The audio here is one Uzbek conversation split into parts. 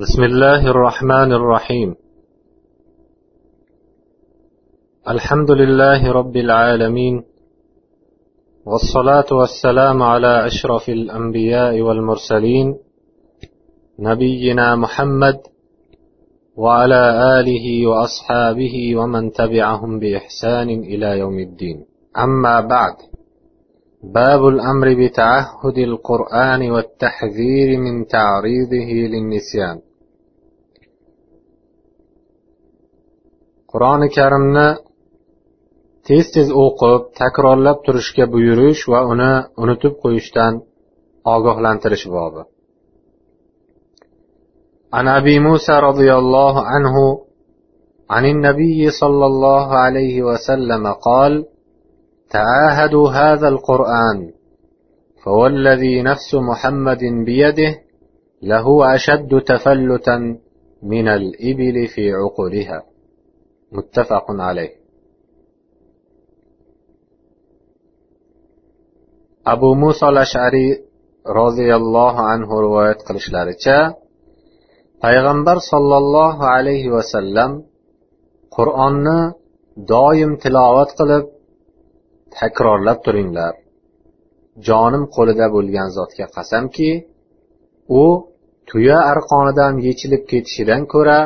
بسم الله الرحمن الرحيم. الحمد لله رب العالمين والصلاة والسلام على أشرف الأنبياء والمرسلين نبينا محمد وعلى آله وأصحابه ومن تبعهم بإحسان إلى يوم الدين. أما بعد باب الأمر بتعهد القرآن والتحذير من تعريضه للنسيان. Qur'oni karimni tez tez o'qib takrorlab turishga buyurish va uni unutib qo'yishdan ogohlantirish bobi. عن ابي موسى رضي الله عنه عن النبي صلى الله عليه وسلم قال تعاهدوا هذا القران فوالذي نفس محمد بيده لهو اشد تفلتا من الابل في عقلها متفق عليه abu muso lashariy roziyallohu anhu rivoyat qilishlaricha payg'ambar sollallohu alayhi vasallam qur'onni doim tilovat qilib takrorlab turinglar jonim qo'lida bo'lgan zotga qasamki u tuya arqonidan yechilib ketishidan ko'ra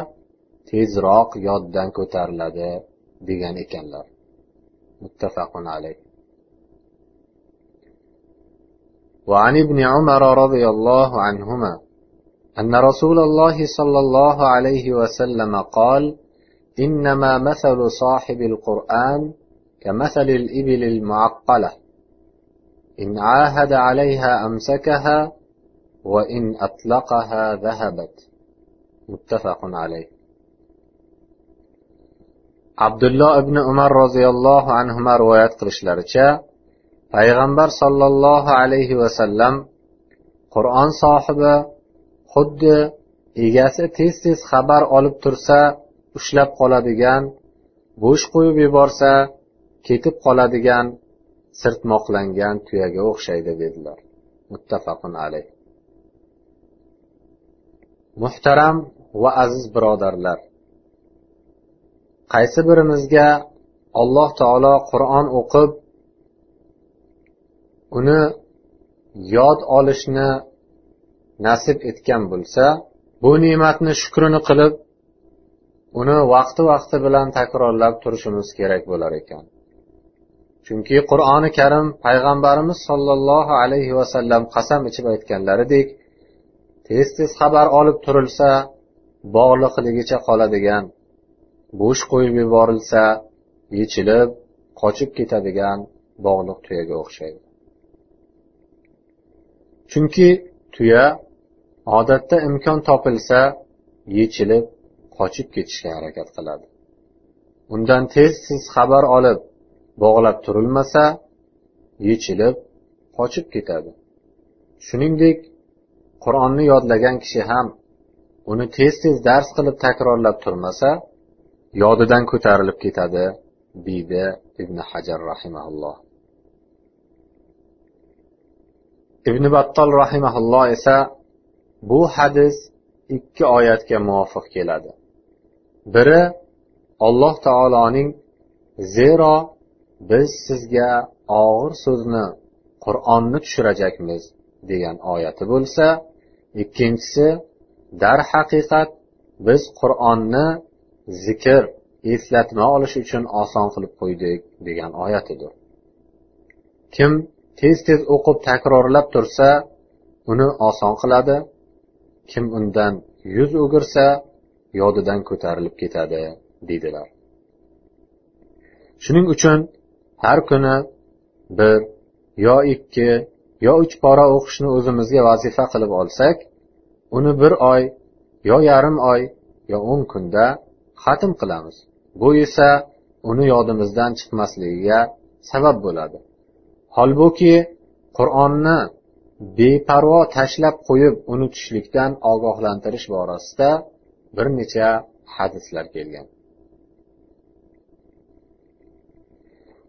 tezroq yoddan ko'tariladi degan ekanlar. Muttafaqun alayh. وعن ابن عمر رضي الله عنهما أن رسول الله صلى الله عليه وسلم قال إنما مثل صاحب القرآن كمثل الإبل المعقلة إن عاهد عليها أمسكها وإن أطلقها ذهبت متفق عليه abdulloh ibn umar roziyallohu anhu rivoyat qilishlaricha payg'ambar sollallohu alayhi vasallam qur'on sohibi xuddi egasi tez tez xabar olib tursa ushlab qoladigan bo'sh qo'yib yuborsa ketib qoladigan sirtmoqlangan tuyaga o'xshaydi dedilar. Muttafaqun alayh. Muhtaram va aziz birodarlar qaysi birimizga alloh taolo qur'on o'qib uni yod olishni nasib etgan bo'lsa bu ne'matni shukrini qilib uni vaqti vaqti bilan takrorlab turishimiz kerak bo'lar ekan. Chunki qur'oni karim payg'ambarimiz sollallohu alayhi vasallam qasam ichib aytganlaridek tez tez xabar olib turilsa bog'liqligicha qoladigan bo'sh qo'yib yuborilsa yechilib qochib ketadigan bog'liq tuyaga o'xshaydi. Chunki tuya odatda imkon topilsa yechilib qochib ketishga harakat qiladi. Undan tez tez xabar olib bog'lab turilmasa yechilib qochib ketadi. Shuningdek qur'onni yodlagan kishi ham uni tez tez dars qilib takrorlab turmasa yodidan ko'tarilib ketadi deydi ibn hajar rahimaulloh ibn battol rahimaulloh esa bu hadis ikki oyatga muvofiq keladi. Biri alloh taoloning zero biz sizga og'ir so'zni qur'onni tushirajakmiz degan oyati bo'lsa ikkinchisi darhaqiqat biz qur'onni zikr eslatma olish uchun oson qilib qo'ydik degan oyat edi. Kim tez tez o'qib takrorlab tursa uni oson qiladi. Kim undan yuz o'girsa yodidan ko'tarilib ketadi deydilar. Shuning uchun har kuni bir yo ikki yo uch pora o'qishni o'zimizga vazifa qilib olsak uni bir oy yo yarim oy yo o'n kunda xatm qilamiz. Bu esa uni yodimizdan chiqmasligiga sabab bo'ladi. Holbuki qur'onni beparvo tashlab qo'yib unutishlikdan ogohlantirish borasida bir necha hadislar kelgan.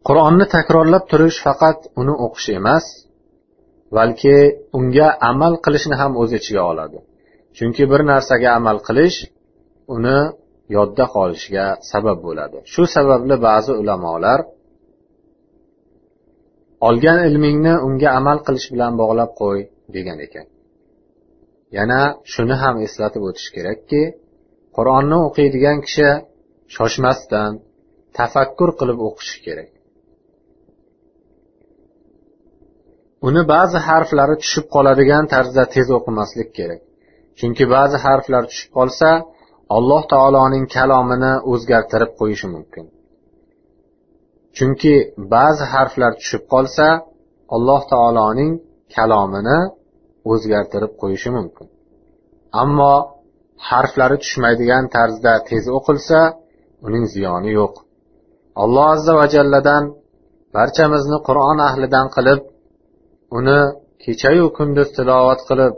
Qur'onni takrorlab turish faqat uni o'qish emas balki unga amal qilishni ham o'z ichiga oladi. Chunki bir narsaga amal qilish uni yodda qolishiga sabab bo'ladi. Shu sababli ba'zi ulamolar olgan ilmingni unga amal qilish bilan bog'lab qo'y degan ekan. Yana shuni ham eslatib o'tish kerakki qur'onni o'qiydigan kishi shoshmasdan tafakkur qilib o'qishi kerak. Uni ba'zi harflari tushib qoladigan tarzda tez o'qimaslik kerak. Chunki ba'zi harflar tushib qolsa alloh taoloning kalomini o'zgartirib qo'yishi mumkin. Chunki ba'zi harflar tushib qolsa alloh taoloning kalomini o'zgartirib qo'yishi mumkin. Ammo harflari tushmaydigan tarzda tez o'qilsa uning ziyoni yo'q. Alloh azza va jalladan barchamizni qur'on ahlidan qilib uni kechayu kunduz tilovat qilib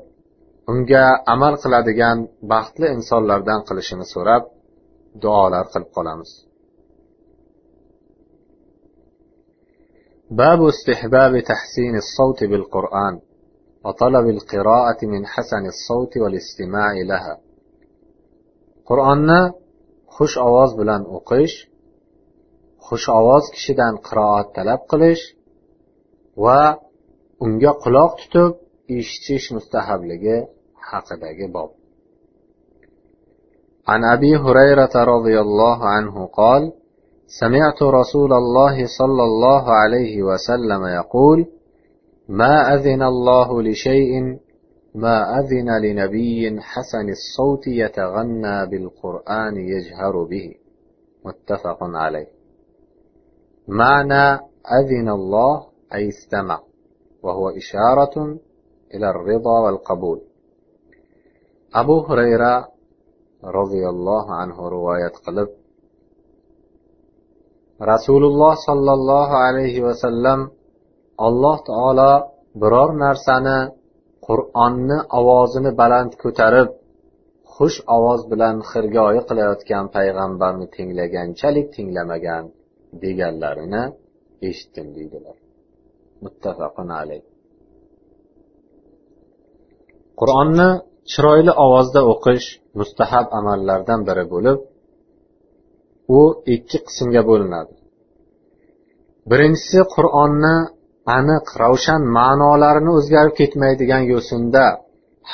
unga amal qiladigan baxtli insonlardan qilishini so'rab duolar qilib qolamiz باب استحباب تحسين الصوت بالقرآن وطلب القراءة من حسن الصوت والاستماع لها qur'onni xush ovoz bilan o'qish xush ovoz kishidan qiroat talab qilish va unga quloq tutib eshitish mustahabligi haqidagi bob. عن أبي هريرة رضي الله عنه قال سمعت رسول الله صلى الله عليه وسلم يقول ما أذن الله لشيء ما أذن لنبي حسن الصوت يتغنى بالقرآن يجهر به متفق عليه معنى أذن الله أي استمع وهو إشارة إلى الرضا والقبول أبو هريرة رضي الله عنه رواية قلب رسول الله صلى الله عليه وسلم alloh taolo biror narsani qur'onni ovozini baland ko'tarib xush ovoz bilan xirgoyi qilayotgan payg'ambarni tinglaganchalik tinglamagan deganlarini eshitdim deydilar muttafaqun alayh Qur'onni chiroyli ovozda o'qish mustahab amallardan biri bo'lib u ikki qismga bo'linadi. Birinchisi qur'onni aniq ravshan ma'nolarini o'zgarib ketmaydigan yo'sinda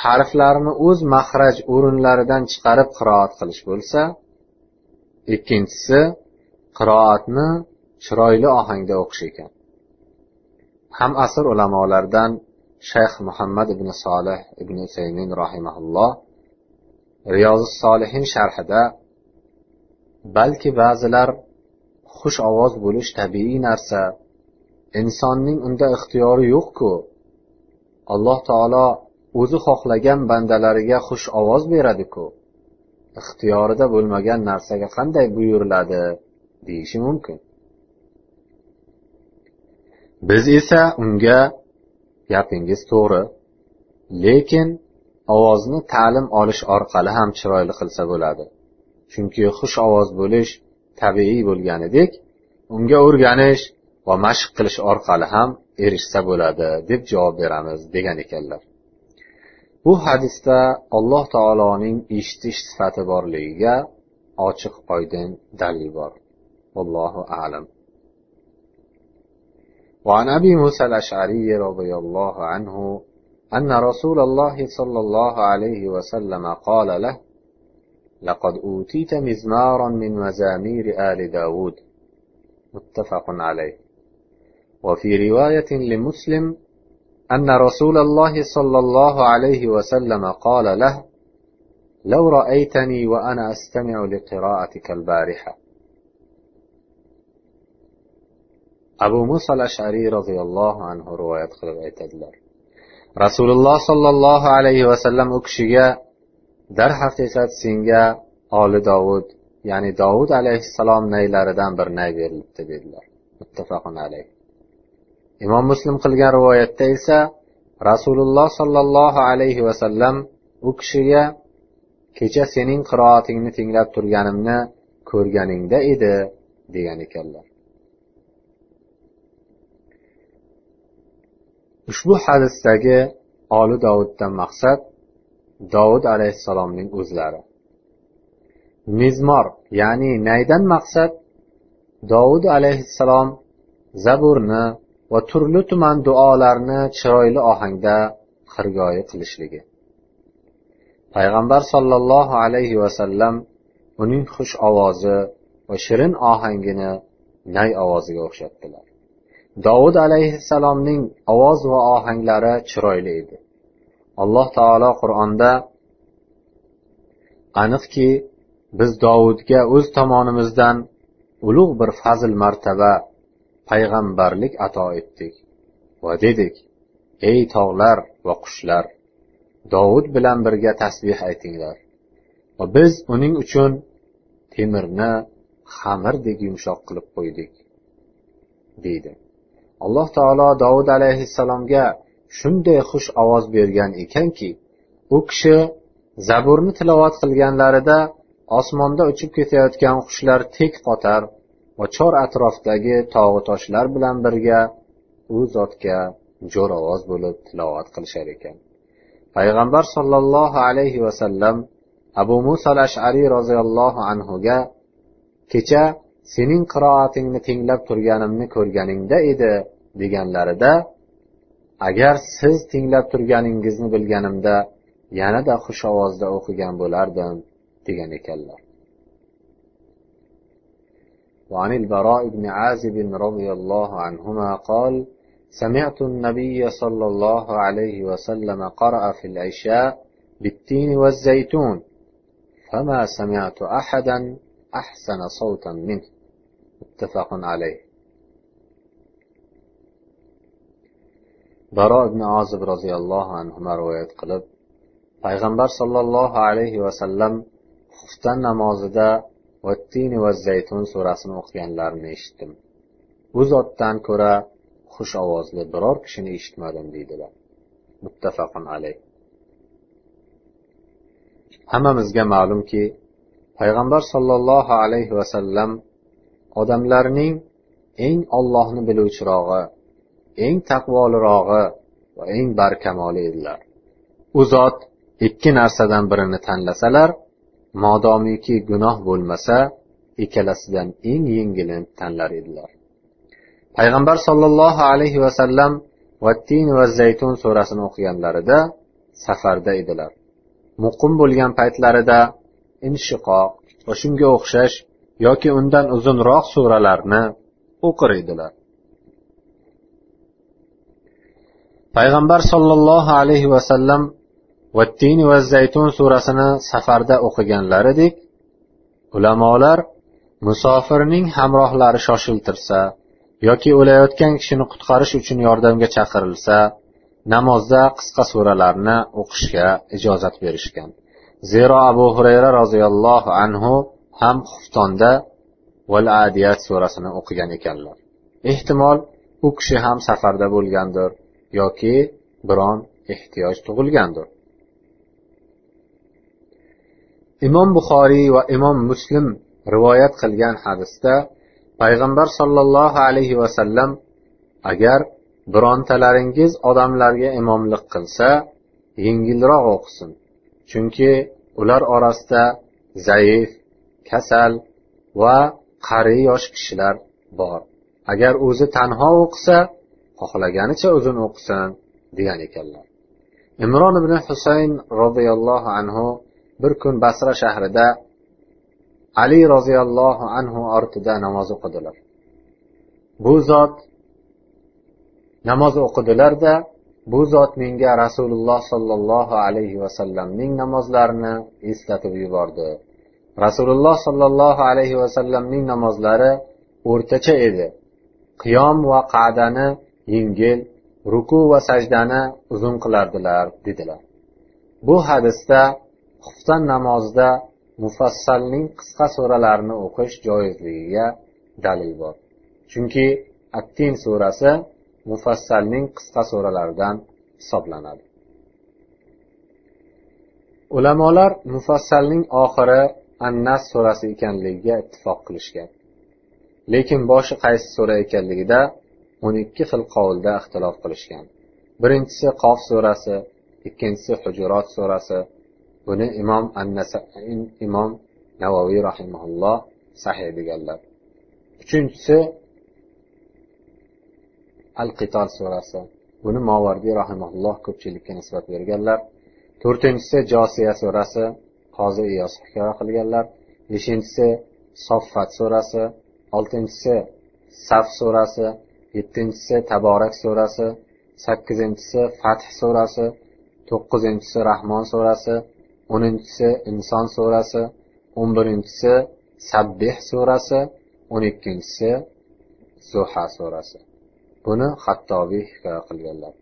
harflarni o'z mahraj o'rinlaridan chiqarib qiroat qilish bo'lsa ikkinchisi qiroatni chiroyli ohangda o'qish ekan. Ham asr ulamolaridan shayx muhammad ibn solih ibn usaymin rahimaulloh riyozi solihin sharhida balki ba'zilar xush ovoz bo'lish tabiiy narsa insonning unda ixtiyori yo'qku. Alloh taolo o'zi xohlagan bandalariga xush ovoz beradiku. Ixtiyorida bo'lmagan narsaga qanday buyuriladi deyishi mumkin. Biz esa unga gapingiz to'g'ri. Lekin ovozni ta'lim olish orqali ham chiroyli qilsa bo'ladi. Chunki xush ovoz bo'lish tabiiy bo'lganidek unga o'rganish va mashq qilish orqali ham erishsa bo'ladi deb javob beramiz degan ekanlar. Bu hadisda alloh taoloning eshitish sifati borligiga ochiq oydin dalil bor. Allohu alam. وعن أبي موسى الأشعري رضي الله عنه أن رسول الله صلى الله عليه وسلم قال له لقد أوتيت مزمارا من مزامير آل داود. متفق عليه. وفي رواية لمسلم أن رسول الله صلى الله عليه وسلم قال له لو رأيتني وأنا أستمع لقراءتك البارحة. Abu muso ashariy roziyallohu anhu rivoyat qilib aytadilar. Rasululloh sollallohu alayhi vasallam u kishiga darhaqiqat senga oli dovud ya'ni dovud alayhissalom naylaridan bir nay berilibdi dedilar. Muttafaqun alayh. Imom muslim qilgan rivoyatda esa rasululloh sollallohu alayhi vasallam u kishiga kecha sening qiroatingni tinglab turganimni ko'rganingda edi degan ekanlar. Ushbu hadisdagi oli dovuddan maqsad dovud alayhissalomning o'zlari. Mizmor ya'ni naydan maqsad dovud alayhissalom zaburni va turli tuman duolarni chiroyli ohangda xirgoyi qilishligi. Payg'ambar sollallohu alayhi vasallam uning xush ovozi va shirin ohangini nay ovoziga o'xshatdilar. Dovud alayhissalomning ovoz va ohanglari chiroyli edi. Alloh taolo qur'onda aniqki biz dovudga o'z tomonimizdan ulug' bir fazl martaba payg'ambarlik ato etdik va dedik ey tog'lar va qushlar dovud bilan birga tasbeh aytinglar va biz uning uchun temirni xamirdek yumshoq qilib qo'ydik deydi. Alloh taolo dovud alayhissalomga shunday xush ovoz bergan ekanki u kishi zaburni tilovat qilganlarida osmonda uchib ketayotgan qushlar tek qotar va chor atrofdagi tog'u toshlar bilan birga u zotga jo'r ovoz bo'lib tilovat qilishar ekan. Payg'ambar sollallohu alayhi vasallam abu muso al ashariy roziyallohu anhuga kecha sening qiroatingni tinglab turganimni ko'rganingda edi deganlarida agar siz tinglab turganingizni bilganimda yanada xush ovozda o'qigan bo'lardim degan ekanlar وعن البراء بن عازب رضي الله عنهما قال سمعت النبي صلى الله عليه وسلم قرأ في العشاء بالتين والزيتون فما سمعت أحدا أحسن صوتا منه متفق عليه baro ibn ozib roziyallohu anhu rivoyat qilib payg'ambar sollallohu alayhi vasallam xuftan namozida vattini va zaytun surasini o'qiganlarini eshitdim u zotdan ko'ra xush ovozli biror kishini eshitmadim deydilar muttafaqun alayh hammamizga ma'lumki payg'ambar sollallohu alayhi vasallam odamlarning eng ollohni biluvchirog'i eng taqvolirog'i va eng barkamoli edilar. U zot ikki narsadan birini tanlasalar modomiki gunoh bo'lmasa ikkalasidan eng yengilini tanlar edilar. Payg'ambar sollallohu alayhi vasallam vattin va zaytun surasini o'qiganlarida safarda edilar. Muqim bo'lgan paytlarida inshiqoq va shunga o'xshash yoki undan uzunroq suralarni o'qir edilar payg'ambar sollallohu alayhi vasallam vattin va zaytun surasini safarda o'qiganlaridek ulamolar musofirning hamrohlari shoshiltirsa yoki o'layotgan kishini qutqarish uchun yordamga chaqirilsa namozda qisqa suralarni o'qishga ijozat berishgan. Zero abu hurayra roziyallohu anhu ham xuftonda val adiyat surasini o'qigan ekanlar. Ehtimol u kishi ham safarda bo'lgandir yoki biron ehtiyoj tug'ilgandir. Imom buxoriy va imom muslim rivoyat qilgan hadisda payg'ambar sollallohu alayhi vasallam agar birontalaringiz odamlarga imomlik qilsa yengilroq o'qisin. Chunki ular orasida zaif kasal va qari yosh kishilar bor. Agar o'zi tanho o'qisa xohlaganicha o'zini o'qisin degan ekanlar. Imron ibn husayn roziyallohu anhu bir kun basra shahrida ali roziyallohu anhu ortida namoz o'qidilar. Bu zot namoz o'qidilarda bu zot menga rasululloh sollallohu alayhi vasallamning namozlarini eslatib yubordi. Rasululloh sollallohu alayhi vasallamning namozlari o'rtacha edi. Qiyom va qa'dani yengil ruku va sajdani uzun qilardilar dedilar. Bu hadisda xuftan namozida mufassalning qisqa suralarni o'qish joizligiga dalil bor. Chunki attin surasi mufassalning qisqa suralaridan hisoblanadi. Ulamolar mufassalning oxiri annas surasi ekanligiga ittifoq qilishgan. Lekin boshi qaysi sura ekanligida o'n ikki xil qovulda ixtilof qilishgan. Birinchisi qof surasi ikkinchisi hujurot surasi. Buni imom imom navoiy rahimaulloh sahih deganlar. Uchinchisi al qital surasi. Buni movardiy rahimaulloh ko'pchilikka nisbat berganlar. To'rtinchisi josiya surasi. Qozi iyos hikoya qilganlar. Beshinchisi soffat surasi. Oltinchisi saf surasi. Yettinchisi taborak surasi. Sakkizinchisi fath surasi. To'qqizinchisi rahmon surasi. O'ninchisi inson surasi. O'n birinchisi sabbih surasi. O'n ikkinchisi zuha surasi. Buni hattobiy hikoya qilganlar.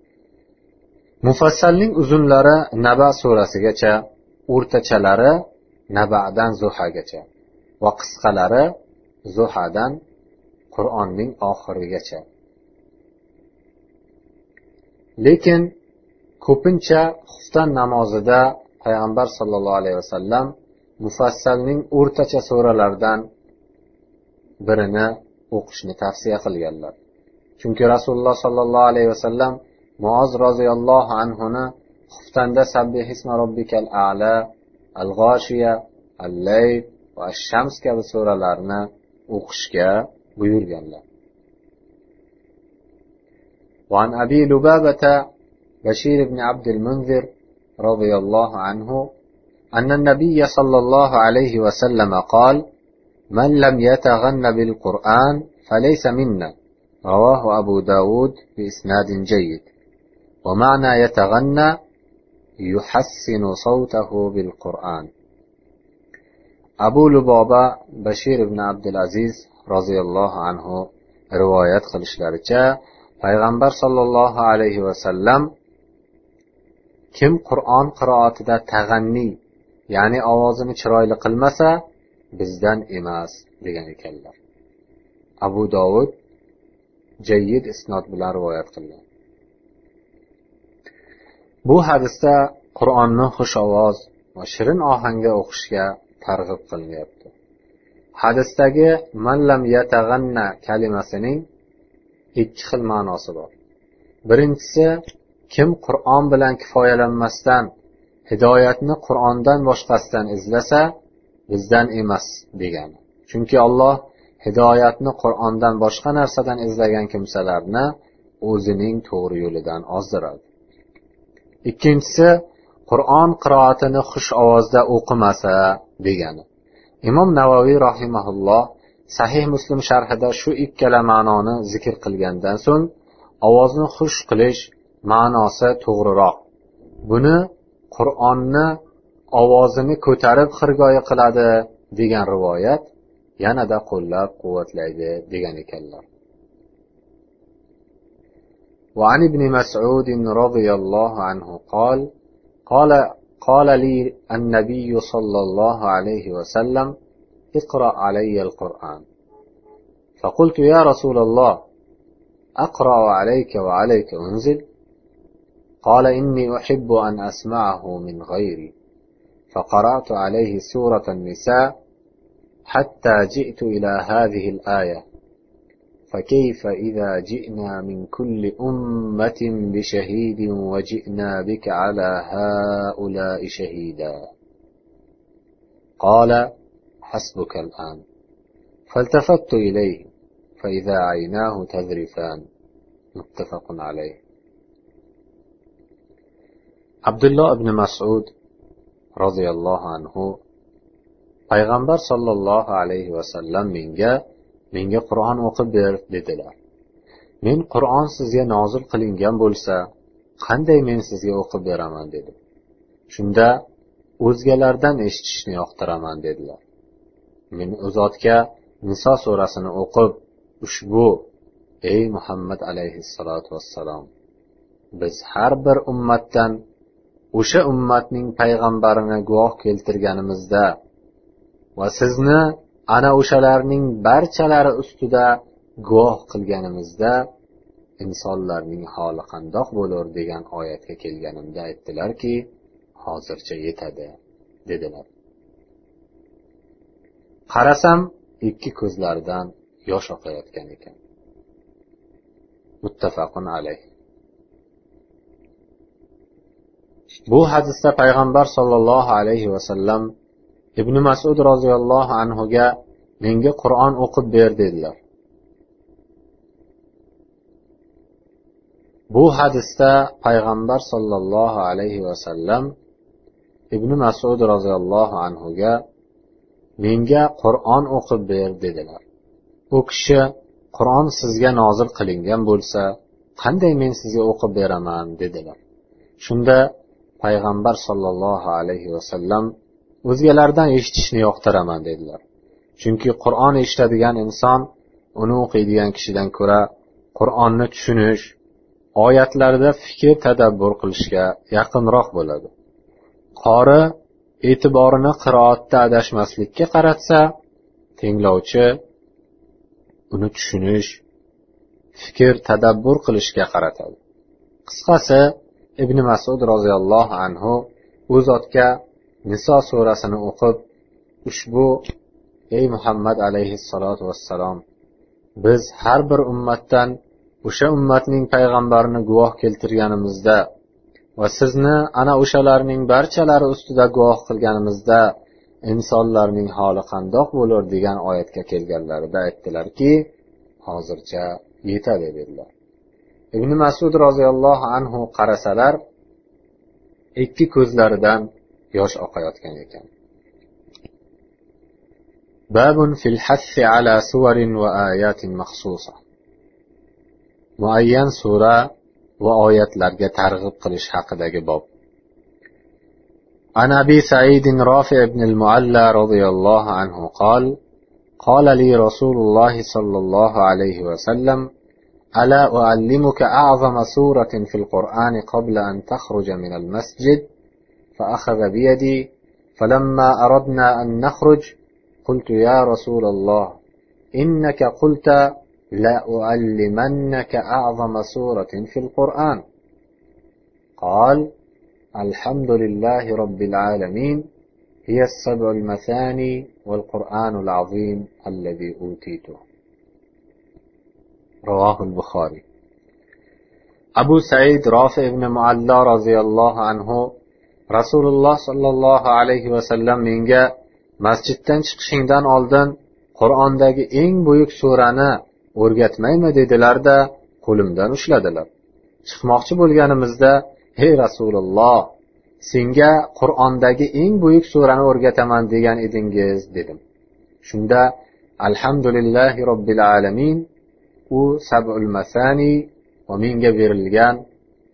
Mufassalning uzunlari naba surasigacha o'rtachalari nabadan zuhagacha va qisqalari zuhadan qur'onning oxirigacha. Lekin ko'pincha xufton namozida payg'ambar sollallohu alayhi vasallam mufassalning o'rtacha suralaridan birini o'qishni tavsiya qilganlar. Chunki rasululloh sollallohu alayhi vasallam muoz roziyallohu anhuni xuftanda sabbihisma robbikal ala al g'oshiya al layl va shams kabi suralarni o'qishga buyurganlar وعن أبي لبابة بشير بن عبد المنذر رضي الله عنه أن النبي صلى الله عليه وسلم قال من لم يتغن بالقرآن فليس منا رواه أبو داود بإسناد جيد ومعنى يتغنى يحسن صوته بالقرآن أبو لبابة بشير بن عبد العزيز رضي الله عنه روايات qilishlaricha payg'ambar sollallohu alayhi vasallam kim qur'on qiroatida tag'anniy ya'ni ovozini chiroyli qilmasa bizdan emas degan ekanlar abu dovud jayyid isnod bilan rivoyat qilgan bu hadisda qur'onni xushovoz va shirin ohangda o'qishga targ'ib qilinyapti. Hadisdagi mallam yatag'anna kalimasining ikki xil ma'nosi bor. Birinchisi kim qur'on bilan kifoyalanmasdan hidoyatni qur'ondan boshqasidan izlasa bizdan emas degani. Chunki alloh hidoyatni qur'ondan boshqa narsadan izlagan kimsalarni o'zining to'g'ri yo'lidan ozdiradi. Ikkinchisi qur'on qiroatini xush ovozda o'qimasa degani imom navoiy rahimaulloh sahih muslim sharhida shu ikkala ma'noni zikr qilgandan so'ng ovozni xush qilish ma'nosi to'g'riroq buni qur'onni ovozini ko'tarib xirgoyi qiladi degan rivoyat yanada qo'llab quvvatlaydi degan ekanlar وعن ابن مسعود رضي الله عنه قال قال قال لي النبي صلى الله عليه وسلم اقرأ علي القرآن. فقلت يا رسول الله أقرأ عليك وعليك أنزل؟ قال إني أحب أن أسمعه من غيري. فقرأت عليه سورة النساء حتى جئت إلى هذه الآية. فكيف إذا جئنا من كل أمة بشهيد وجئنا بك على هؤلاء شهيدا؟ قال حسبك الآن. فالتفت إليه فإذا عيناه تذرفان. متفق عليه. عبد الله بن مسعود رضي الله عنه payg'ambar sollallohu alayhi vasallam menga menga qur'on o'qib ber dedilar. Men qur'on sizga nozil qilingan bo'lsa qanday men sizga o'qib beraman dedim shunda o'zgalardan eshitishni yoqtiraman dedilar. Men u zotga niso surasini o'qib ushbu ey muhammad alayhissalotu vassalom biz har bir ummatdan o'sha ummatning payg'ambarini guvoh keltirganimizda va sizni ana o'shalarning barchalari ustida guvoh qilganimizda insonlarning holi qandoq bo'lur degan oyatga kelganimda aytdilarki hozircha yetadi dedilar. Qarasam ikki ko'zlaridan yosh oqayotgan ekan. Muttafaqun alayh. Bu hadisda payg'ambar sollallohu alayhi vasallam ibn masud roziyallohu anhuga menga qur'on o'qib ber dedilar. Bu hadisda payg'ambar sollallohu alayhi vasallam ibn masud roziyallohu anhuga menga qur'on o'qib ber dedilar. U kishi qur'on sizga nozil qilingan bo'lsa qanday men sizga o'qib beraman dedilar. Shunda payg'ambar sollallohu alayhi vasallam o'zgalardan eshitishni yoqtiraman dedilar. Chunki qur'on eshitadigan inson uni o'qiydigan kishidan ko'ra qur'onni tushunish oyatlarda fikr tadabbur qilishga yaqinroq bo'ladi. Qori e'tiborini qiroatda adashmaslikka qaratsa tinglovchi uni tushunish fikr tadabbur qilishga qaratadi. Qisqasi ibn masud roziyallohu anhu u zotga niso surasini o'qib ushbu ey muhammad alayhissalotu vassalom biz har bir ummatdan o'sha ummatning payg'ambarini guvoh keltirganimizda va sizni ana o'shalarning barchalari ustida guvoh qilganimizda insonlarning holi qandoq bo'lur degan oyatga kelganlarida aytdilarki hozircha yetadi dedilar. Ibn masud roziyallohu anhu qarasalar ikki ko'zlaridan yosh oqayotgan ekan باب في الحث على سور وآيات مخصوصة. muayyan sura va oyatlarga targ'ib qilish haqidagi bob عن أبي سعيد رافع بن المعلى رضي الله عنه قال قال لي رسول الله صلى الله عليه وسلم ألا أعلمك أعظم سورة في القرآن قبل أن تخرج من المسجد؟ فأخذ بيدي فلما أردنا أن نخرج قلت يا رسول الله إنك قلت لأعلمنك أعظم سورة في القرآن. قال الحمد لله رب العالمين هي السبع المثاني والقرآن العظيم الذي أوتيته. رواه البخاري. أبو سعيد رافع بن معلى رضي الله عنه rasululloh sollallohu alayhi vasallam menga masjiddan chiqishingdan oldin qur'ondagi eng buyuk surani o'rgatmaymi dedilarda qo'limdan ushladilar. Chiqmoqchi bo'lganimizda ey rasululloh senga qur'ondagi eng buyuk surani o'rgataman degan edingiz? dedim. Shunda alhamdulillahi robbil alamin u sabul masani va menga berilgan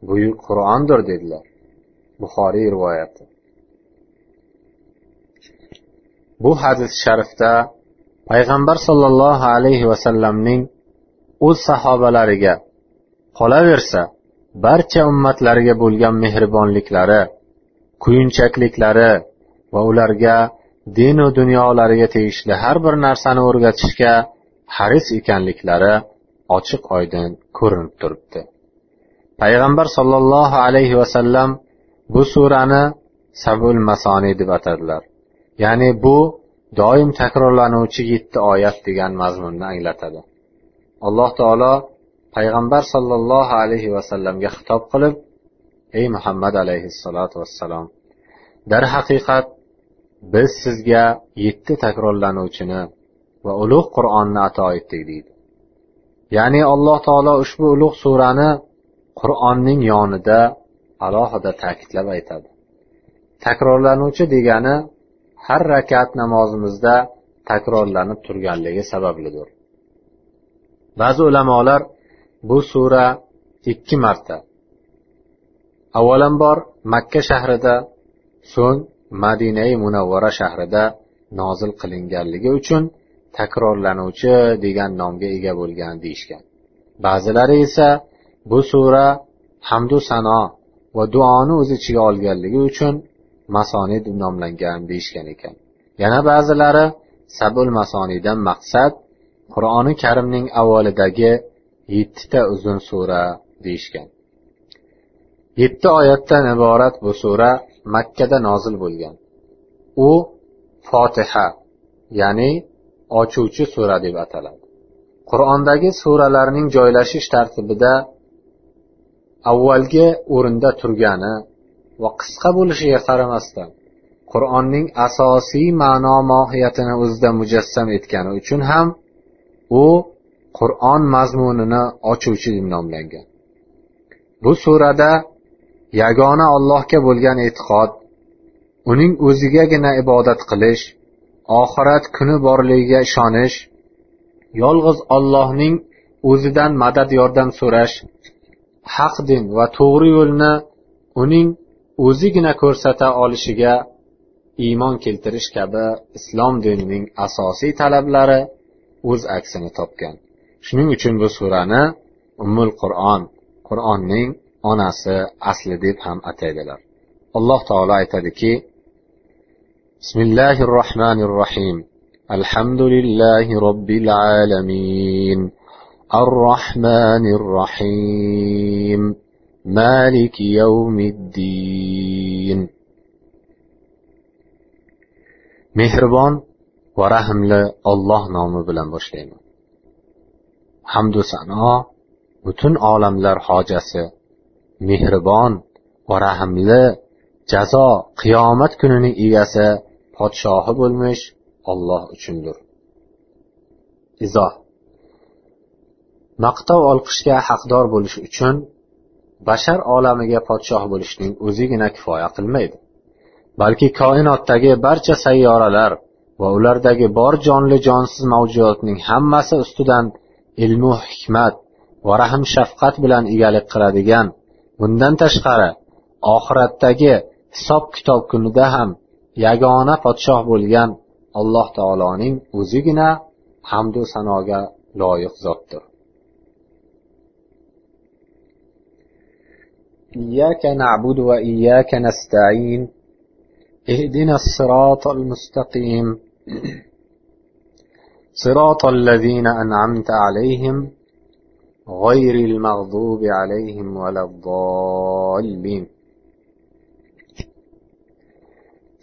buyuk qur'ondir dedilar. Buxoriy rivoyati. Bu hadis sharifda payg'ambar sollallohu alayhi vasallamning o'z sahobalariga qolaversa barcha ummatlariga bo'lgan mehribonliklari kuyunchakliklari va ularga dinu dunyolariga tegishli har bir narsani o'rgatishga haris ekanliklari ochiq oydin ko'rinib turibdi. Payg'ambar sollallohu alayhi vasallam bu surani sabul masoniy deb atadilar. Ya'ni bu doim takrorlanuvchi yetti oyat degan mazmunni anglatadi. Alloh taolo payg'ambar sollallohu alayhi vasallamga xitob qilib ey muhammad alayhissalotu vassalom darhaqiqat biz sizga yetti takrorlanuvchini va ulug' qur'onni ato etdik deydi. Ya'ni alloh taolo ushbu ulug' surani qur'onning yonida alohida ta'kidlab aytadi. Takrorlanuvchi degani har rakat namozimizda takrorlanib turganligi sabablidir. Ba'zi ulamolar bu sura ikki marta. Avvalambor makka shahrida so'ng madinai munavvara shahrida nozil qilinganligi uchun takrorlanuvchi degan nomga ega bo'lgan deyishgan. Ba'zilari esa bu sura hamdu sano va duoni o'z ichiga olganligi uchun masoni deb nomlangan deyishgan ekan. Yana ba'zilari sabul masoniydan maqsad qur'oni karimning avvalidagi yettita uzun sura deyishgan. Yetti oyatdan iborat bu sura makkada nozil bo'lgan. U fotiha ya'ni ochuvchi sura deb ataladi. Qur'ondagi suralarning joylashish tartibida avvalgi o'rinda turgani va qisqa bo'lishiga qaramasdan qur'onning asosiy ma'no mohiyatini o'zida mujassam etgani uchun ham u qur'on mazmunini ochuvchi deb nomlangan. Bu surada yagona allohga bo'lgan e'tiqod uning o'zigagina ibodat qilish oxirat kuni borligiga ishonish yolg'iz ollohning o'zidan madad yordam so'rash haq din va to'g'ri yo'lni uning o'zigina ko'rsata olishiga iymon keltirish kabi islom dinining asosiy talablari o'z aksini topgan. Shuning uchun bu surani ummul qur'on qur'onning onasi asli deb ham ataydilar. Alloh taolo aytadiki bismillahi rohmanir rohim alhamdulillahi robbil alamin. الرحمن الرحيم مالك يوم الدين mehribon va rahmli olloh nomi bilan boshlayman hamdu sano butun olamlar hojasi mehribon va rahmli jazo qiyomat kunining egasi podshohi bo'lmish olloh uchundir izoh Maqtov olqishga haqdor bo'lish uchun bashar olamiga podshoh bo'lishning o'zigina kifoya qilmaydi. Balki koinotdagi barcha sayyoralar va ulardagi bor jonli jonsiz mavjudotning hammasi ustidan ilmu hikmat va rahm shafqat bilan egalik qiladigan bundan tashqari oxiratdagi hisob kitob kunida ham yagona podshoh bo'lgan alloh taoloning o'zigina hamdu sanoga loyiq zotdir. إياك نعبد وإياك نستعين اهدنا الصراط المستقيم. صراط الذين أنعمت عليهم غير المغضوب عليهم ولا الضالين.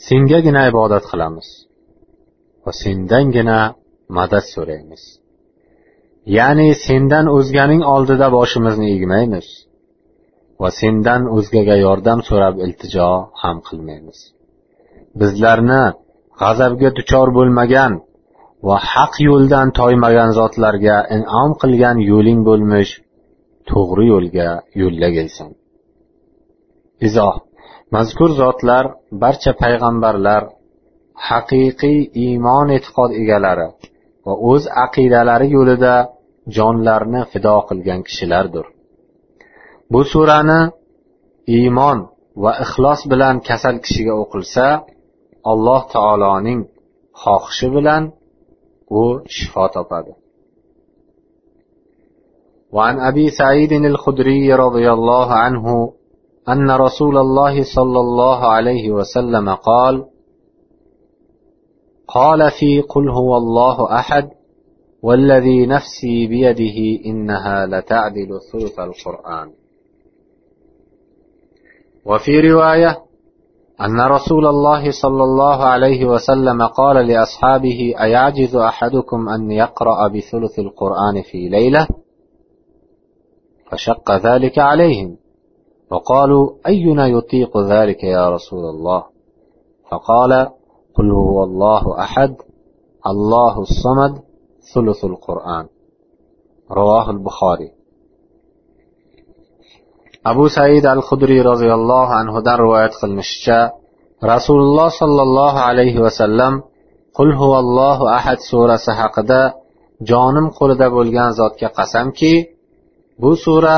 سنجدنا عبادة خلامس وسندنجنا مدى السوريمس يعني سندن أزغنين أولد دا باشمزن إيجميمس va sendan o'zgaga yordam so'rab iltijo ham qilmaymiz. Bizlarni g'azabga duchor bo'lmagan va haq yo'ldan toymagan zotlarga inom qilgan yo'ling bo'lmish to'g'ri yo'lga yo'llagaysan izoh. Mazkur zotlar barcha payg'ambarlar haqiqiy iymon e'tiqod egalari va o'z aqidalari yo'lida jonlarini fido qilgan kishilardir. Bu surani iymon va ixlos bilan kasal kishiga o'qilsa alloh taoloning xohishi bilan u shifo topadi. وعن أبي سعيد الخدري رضي الله عنه أن رسول الله صلى الله عليه وسلم قال قال في قل هو الله أحد والذي نفسي بيده إنها لتعدل ثلث القرآن. وفي رواية أن رسول الله صلى الله عليه وسلم قال لأصحابه أيعجز أحدكم أن يقرأ بثلث القرآن في ليلة؟ فشق ذلك عليهم. وقالوا أينا يطيق ذلك يا رسول الله؟ فقال قل هو الله أحد الله الصمد ثلث القرآن. رواه البخاري. Abu said al hudriy roziyallohu anhudan rivoyat qilinishicha rasululloh sollallohu alayhi vasallam qul huvallohu ahad surasi haqida jonim qo'lida bo'lgan zotga qasamki bu sura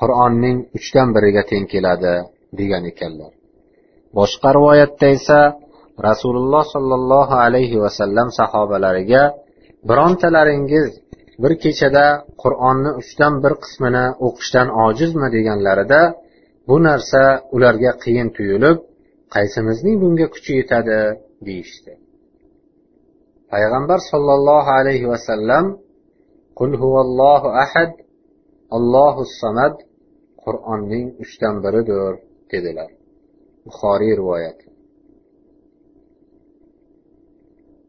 qur'onning uchdan biriga teng keladi degan ekanlar. Boshqa rivoyatda esa rasululloh sollallohu alayhi vasallam sahobalariga birontalaringiz bir kechada qur'onni uchdan bir qismini o'qishdan ojizmi deganlarida bu narsa ularga qiyin tuyulib qaysimizning bunga kuchi yetadi deyishdi. Payg'ambar sollallohu alayhi vasallam qul huvallohu ahad allohu samad qur'onning uchdan biridir dedilar. Buxoriy rivoyati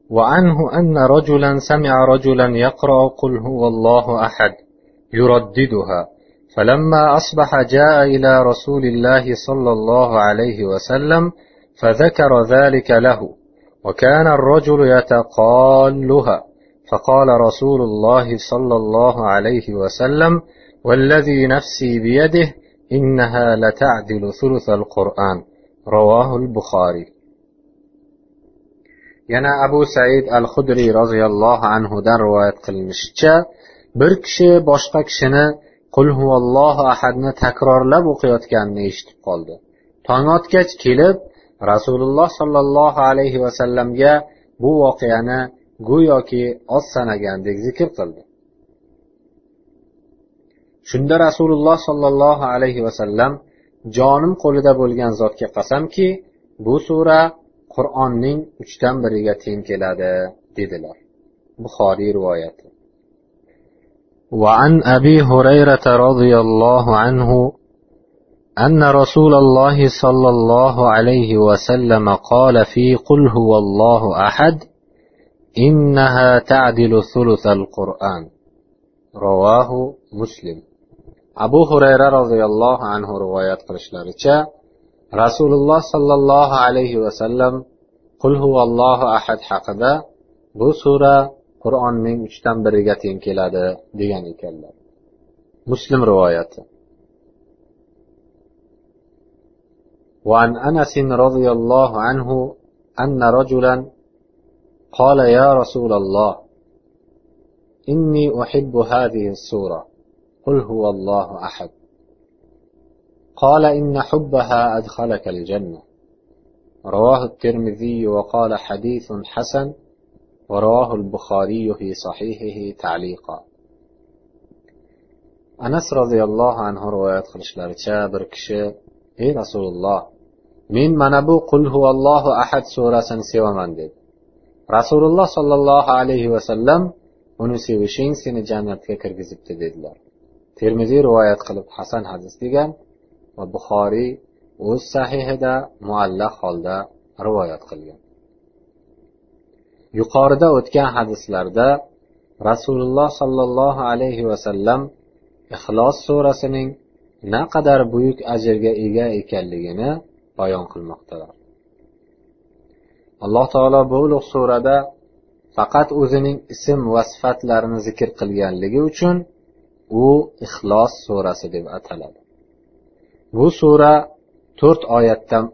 وعنه أن رجلا سمع رجلا يقرأ قل هو الله أحد يرددها. فلما أصبح جاء إلى رسول الله صلى الله عليه وسلم فذكر ذلك له وكان الرجل يتقالها. فقال رسول الله صلى الله عليه وسلم والذي نفسي بيده إنها لتعدل ثلث القرآن. رواه البخاري. Yana abu said al hudriy roziyallohu anhudan rivoyat qilinishicha bir kishi boshqa kishini qul huvallohu ahadni takrorlab o'qiyotganini eshitib qoldi tong otgach kelib rasululloh sollallohu alayhi vasallamga bu voqeani go'yoki oz sanagandek zikr qildi. Shunda rasululloh sollallohu alayhi vasallam jonim qo'lida bo'lgan zotga qasamki bu sura qur'onning uchdan biriga teng keladi dedilar buxoriy rivoyati وعن أبي هريرة رضي الله عنه أن رسول الله صلى الله عليه وسلم قال في قل هو الله أحد إنها تعدل ثلث القرآن رواه مسلم abu hurayra roziyallohu anhu rivoyat qilishlaricha rasululloh sollallohu alayhi vasallam qul huvallohu ahad haqida bu sura qur'onning uchdan biriga teng keladi degan ekanlar muslim rivoyati وعن انس رضي الله عنه ان رجلا قال يا رسول الله اني احب هذه السوره قل هو الله احد قال إن حبها أدخلك الجنة. رواه الترمذي وقال حديث حسن ورواه البخاري في صحيحه تعليقا. أنس رضي الله عنه رواية خلش لارتشا بركشة إيه رسول الله من منبو قل هو الله أحد سورة سوى من رسول الله صلى الله عليه وسلم أنه سيوشين سنجانة كيكر ديدلار. ترمذي روايات خلب حسن حدث ديگان va buxoriy o'z sahihida muallaq holda rivoyat qilgan. Yuqorida o'tgan hadislarda rasululloh sollallohu alayhi vasallam ixlos surasining naqadar buyuk ajrga ega ekanligini bayon qilmoqdalar. Alloh taolo bu ulug' surada faqat o'zining ism va sifatlarini zikr qilganligi uchun u ixlos surasi deb ataladi. Bu sura to'rt oyatdan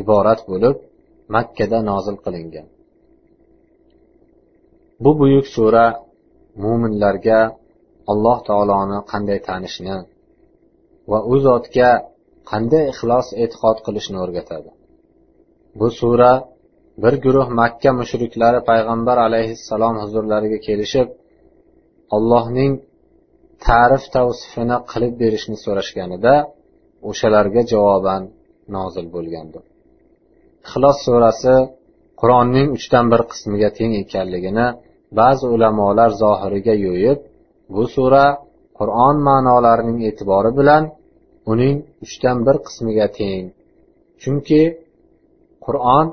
iborat bo'lib makkada nozil qilingan. Bu buyuk sura mo'minlarga alloh taoloni qanday tanishni va u zotga qanday ixlos e'tiqod qilishni o'rgatadi. Bu sura bir guruh makka mushriklari payg'ambar alayhissalom huzurlariga kelishib allohning ta'rif tavsifini qilib berishni so'rashganida o'shalarga javoban nozil bo'lgandir ixlos surasi qur'onning uchdan bir qismiga teng ekanligini ba'zi ulamolar zohiriga yo'yib bu sura qur'on ma'nolarining e'tibori bilan uning uchdan bir qismiga teng. Chunki qur'on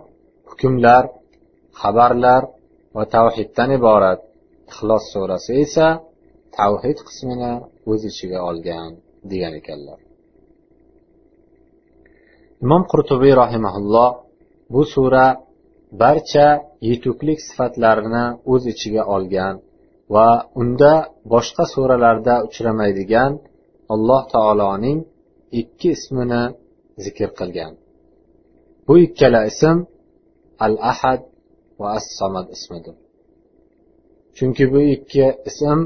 hukmlar xabarlar va tavhiddan iborat. Ixlos surasi esa tavhid qismini o'z ichiga olgan degan ekanlar. Imom qurtubiy rahimaulloh bu sura barcha yetuklik sifatlarini o'z ichiga olgan va unda boshqa suralarda uchramaydigan alloh taoloning ikki ismini zikr qilgan. Bu ikkala ism al ahad va as samad ismidir. Chunki bu ikki ism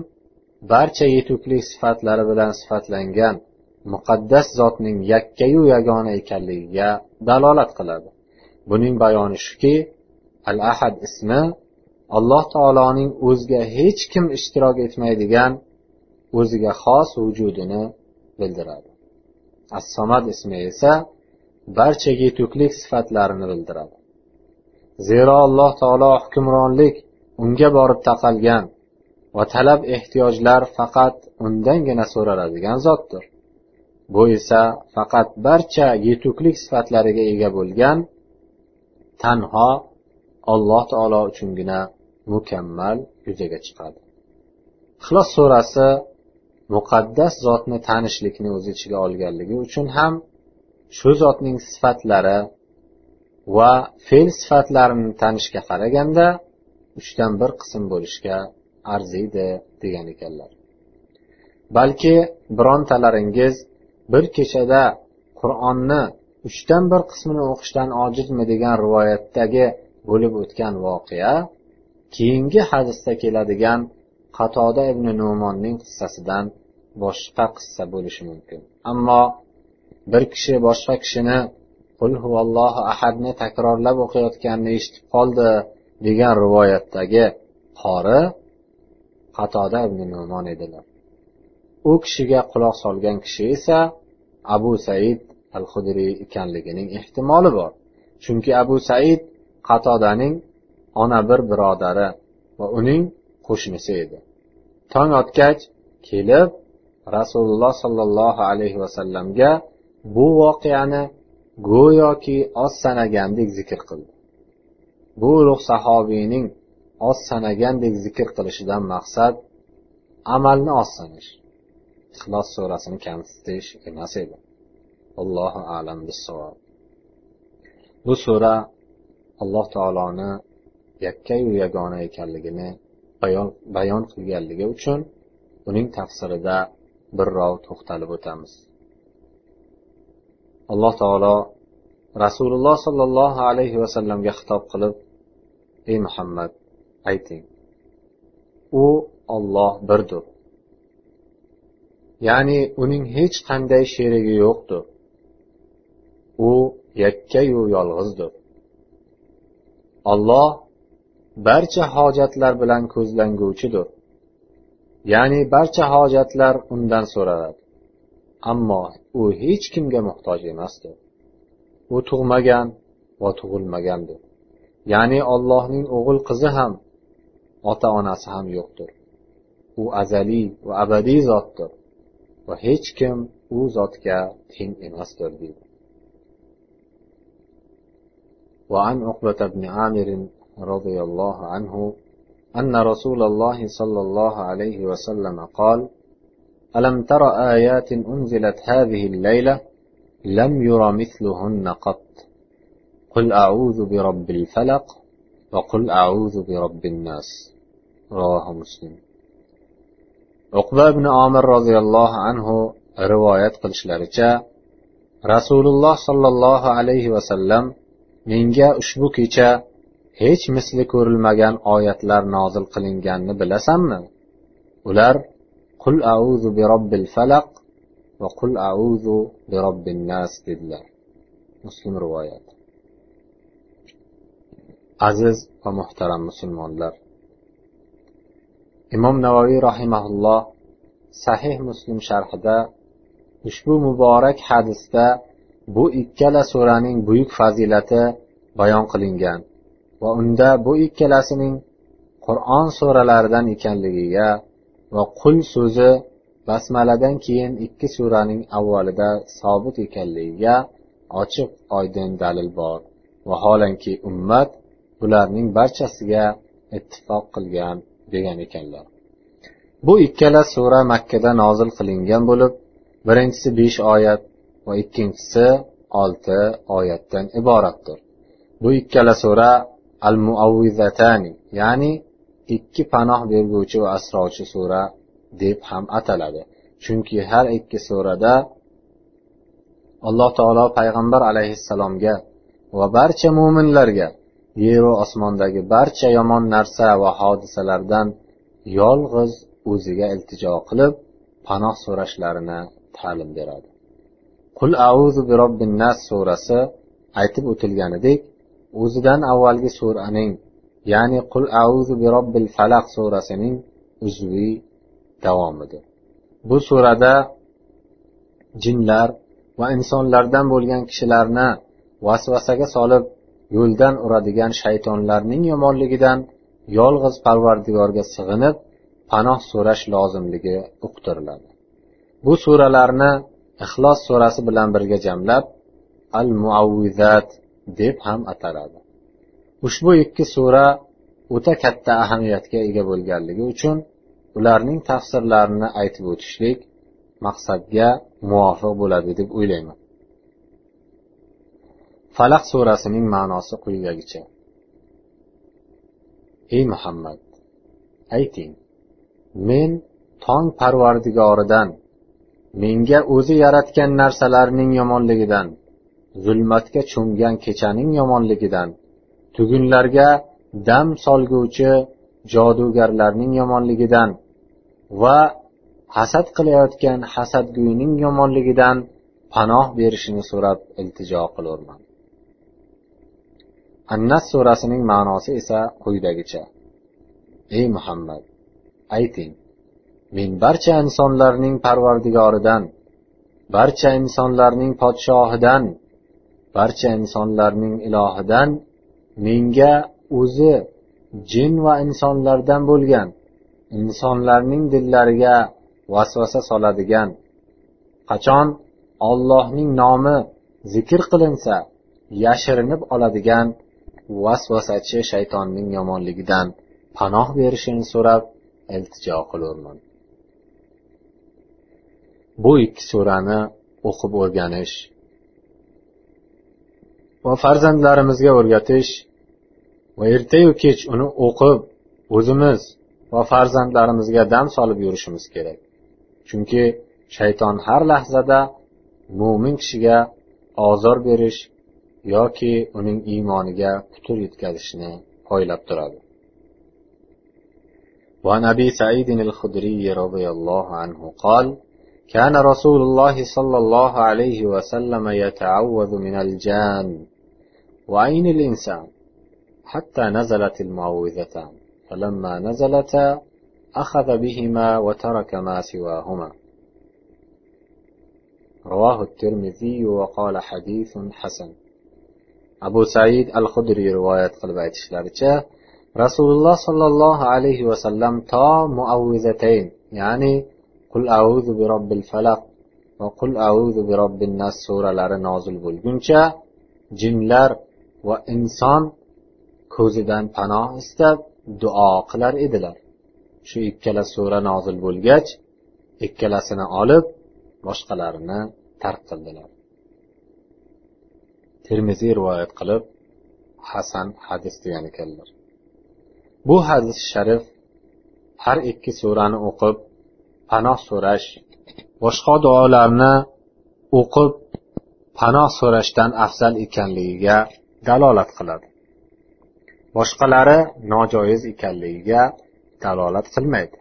barcha yetuklik sifatlari bilan sifatlangan muqaddas zotning yakkayu yagona ekanligiga dalolat qiladi. Buning bayoni shuki al ahad ismi alloh taoloning o'ziga hech kim ishtirok etmaydigan o'ziga xos vujudini bildiradi. As samad ismi esa barcha yetuklik sifatlarini bildiradi. Zero alloh taolo hukmronlik unga borib taqalgan va talab ehtiyojlar faqat undangina so'raladigan zotdir. Bu esa faqat barcha yetuklik sifatlariga ega bo'lgan tanho alloh taolo uchungina mukammal yuzaga chiqadi. Ixlos surasi muqaddas zotni tanishlikni o'z ichiga olganligi uchun ham shu zotning sifatlari va fe'l sifatlarini tanishga qaraganda uchdan bir qism bo'lishga arziydi degan ekanlar. Balki birontalaringiz bir kechada qur'onni uchdan bir qismini o'qishdan ojizmi degan rivoyatdagi bo'lib o'tgan voqea keyingi hadisda keladigan qatoda ibn nu'monning qissasidan boshqa qissa bo'lishi mumkin. Ammo bir kishi boshqa kishini qul huvallohu ahadni takrorlab o'qiyotganini eshitib qoldi degan rivoyatdagi qori qatoda ibn nu'mon edilar. U kishiga quloq solgan kishi esa abu said al hudriy ekanligining ehtimoli bor. Chunki abu said qatodaning ona bir birodari va uning qo'shnisi edi. Tong otgach kelib rasululloh sollallohu alayhi vasallamga bu voqeani go'yoki oz sanagandek zikr qildi. Bu ulug' sahobiyning oz sanagandek zikr qilishidan maqsad amalni oz sanash ixlos surasini kamsitish emas edi. Allohu alam bissavob. Bu sura alloh taoloni yakkayu yagona ekanligini bayon, bayon qilganligi uchun uning tafsirida birrov to'xtalib o'tamiz. Alloh taolo rasululloh sollallohu alayhi vasallamga xitob qilib ey muhammad ayting u olloh birdir. Ya'ni uning hech qanday sherigi yo'qdir. U yakkayu yolg'izdir. Olloh barcha hojatlar bilan ko'zlanguvchidir. Ya'ni barcha hojatlar undan so'raladi. Ammo u hech kimga muhtoj emasdir. U tug'magan va tug'ilmagandir. Ya'ni ollohning o'g'il qizi ham ota onasi ham yo'qdir. U azaliy va abadiy zotdir. Va hech kim u zotga teng emasdir deydi وعن عقبة بن عامر رضي الله عنه أن رسول الله صلى الله عليه وسلم قال ألم تر آيات أنزلت هذه الليلة؟ لم ير مثلهن قط. قل أعوذ برب الفلق وقل أعوذ برب الناس. رواه مسلم. Uqba ibn omir roziyallohu anhu rivoyat qilishlaricha rasululloh sollallohu alayhi vasallam menga ushbu kecha hech misli ko'rilmagan oyatlar nozil qilinganini bilasanmi? Ular qul auzu bi robbil falaq va qul auzu bi robbin nas dedilar. Muslim rivoyati aziz va muhtaram musulmonlar imom navoiy rahimaulloh sahih muslim sharhida ushbu muborak hadisda bu ikkala suraning buyuk fazilati bayon qilingan va unda bu ikkalasining qur'on suralaridan ekanligiga va qul so'zi basmaladan keyin ikki suraning avvalida sobit ekanligiga ochiq oydin dalil bor. Vaholanki ummat bularning barchasiga ittifoq qilgan degan ekanlar. Bu ikkala sura makkada nozil qilingan bo'lib birinchisi besh oyat va ikkinchisi olti oyatdan iboratdir. Bu ikkala sura al muavvizatani ya'ni ikki panoh berguvchi va asrovchi sura deb ham ataladi. Chunki har ikki surada alloh taolo payg'ambar alayhissalomga va barcha mo'minlarga yeru osmondagi barcha yomon narsa va hodisalardan yolg'iz o'ziga iltijo qilib panoh so'rashlarini ta'lim beradi. Qul auzu bi robbin nas surasi aytib o'tilganidek o'zidan avvalgi suraning ya'ni qul auzu bi robbil falaq surasining uzviy davomidir. Bu surada jinlar va insonlardan bo'lgan kishilarni vasvasaga solib yo'ldan uradigan shaytonlarning yomonligidan yolg'iz parvardigorga sig'inib panoh so'rash lozimligi uqtiriladi. Bu suralarni ixlos surasi bilan birga jamlab al muavvizat deb ham ataladi. Ushbu ikki sura o'ta katta ahamiyatga ega bo'lganligi uchun ularning tafsirlarini aytib o'tishlik maqsadga muvofiq bo'ladi deb o'ylayman. Falaq surasining ma'nosi quyidagicha. Ey muhammad ayting men tong parvardigoridan menga o'zi yaratgan narsalarning yomonligidan zulmatga cho'mgan kechaning yomonligidan tugunlarga dam solguvchi jodugarlarning yomonligidan va hasad qilayotgan hasadgo'yning yomonligidan panoh berishini so'rab iltijo qilurman. Annas surasining ma'nosi esa quyidagicha. Ey muhammad ayting men barcha insonlarning parvardigoridan barcha insonlarning podshohidan barcha insonlarning ilohidan menga o'zi jin va insonlardan bo'lgan insonlarning dillariga vasvasa soladigan qachon ollohning nomi zikr qilinsa yashirinib oladigan vasvasachi shaytonning yomonligidan panoh berishini so'rab iltijo qilurman. Bu ikki surani o'qib o'rganish va farzandlarimizga o'rgatish va ertayu kech uni o'qib o'zimiz va farzandlarimizga dam solib yurishimiz kerak. Chunki shayton har lahzada mo'min kishiga ozor berish yoki uning iymoniga putur yetkazishni poylab turadi. وعن أبي سعيد الخدري رضي الله عنه قال كان رسول الله صلى الله عليه وسلم يتعوذ من الجان وعين الإنسان حتى نزلت المعوذتان فلما نزلتا أخذ بهما وترك ما سواهما رواه الترمذي وقال حديث حسن abu said al hudriy rivoyat qilib aytishlaricha rasululloh sollallohu alayhi vasallam to muavvizatayn ya'ni qul auzu bi robbil falaq va qul auzu bi robbin nas suralari nozil bo'lguncha jinlar va inson ko'zidan panoh istab duo qilar edilar. Shu ikkala sura nozil bo'lgach ikkalasini olib boshqalarini tark qildilar. Termiziy rivoyat qilib hasan hadis degan ekanlar bu hadis sharif har ikki surani o'qib panoh so'rash boshqa duolarni o'qib panoh so'rashdan afzal ekanligiga dalolat qiladi. Boshqalari nojoiz ekanligiga dalolat qilmaydi.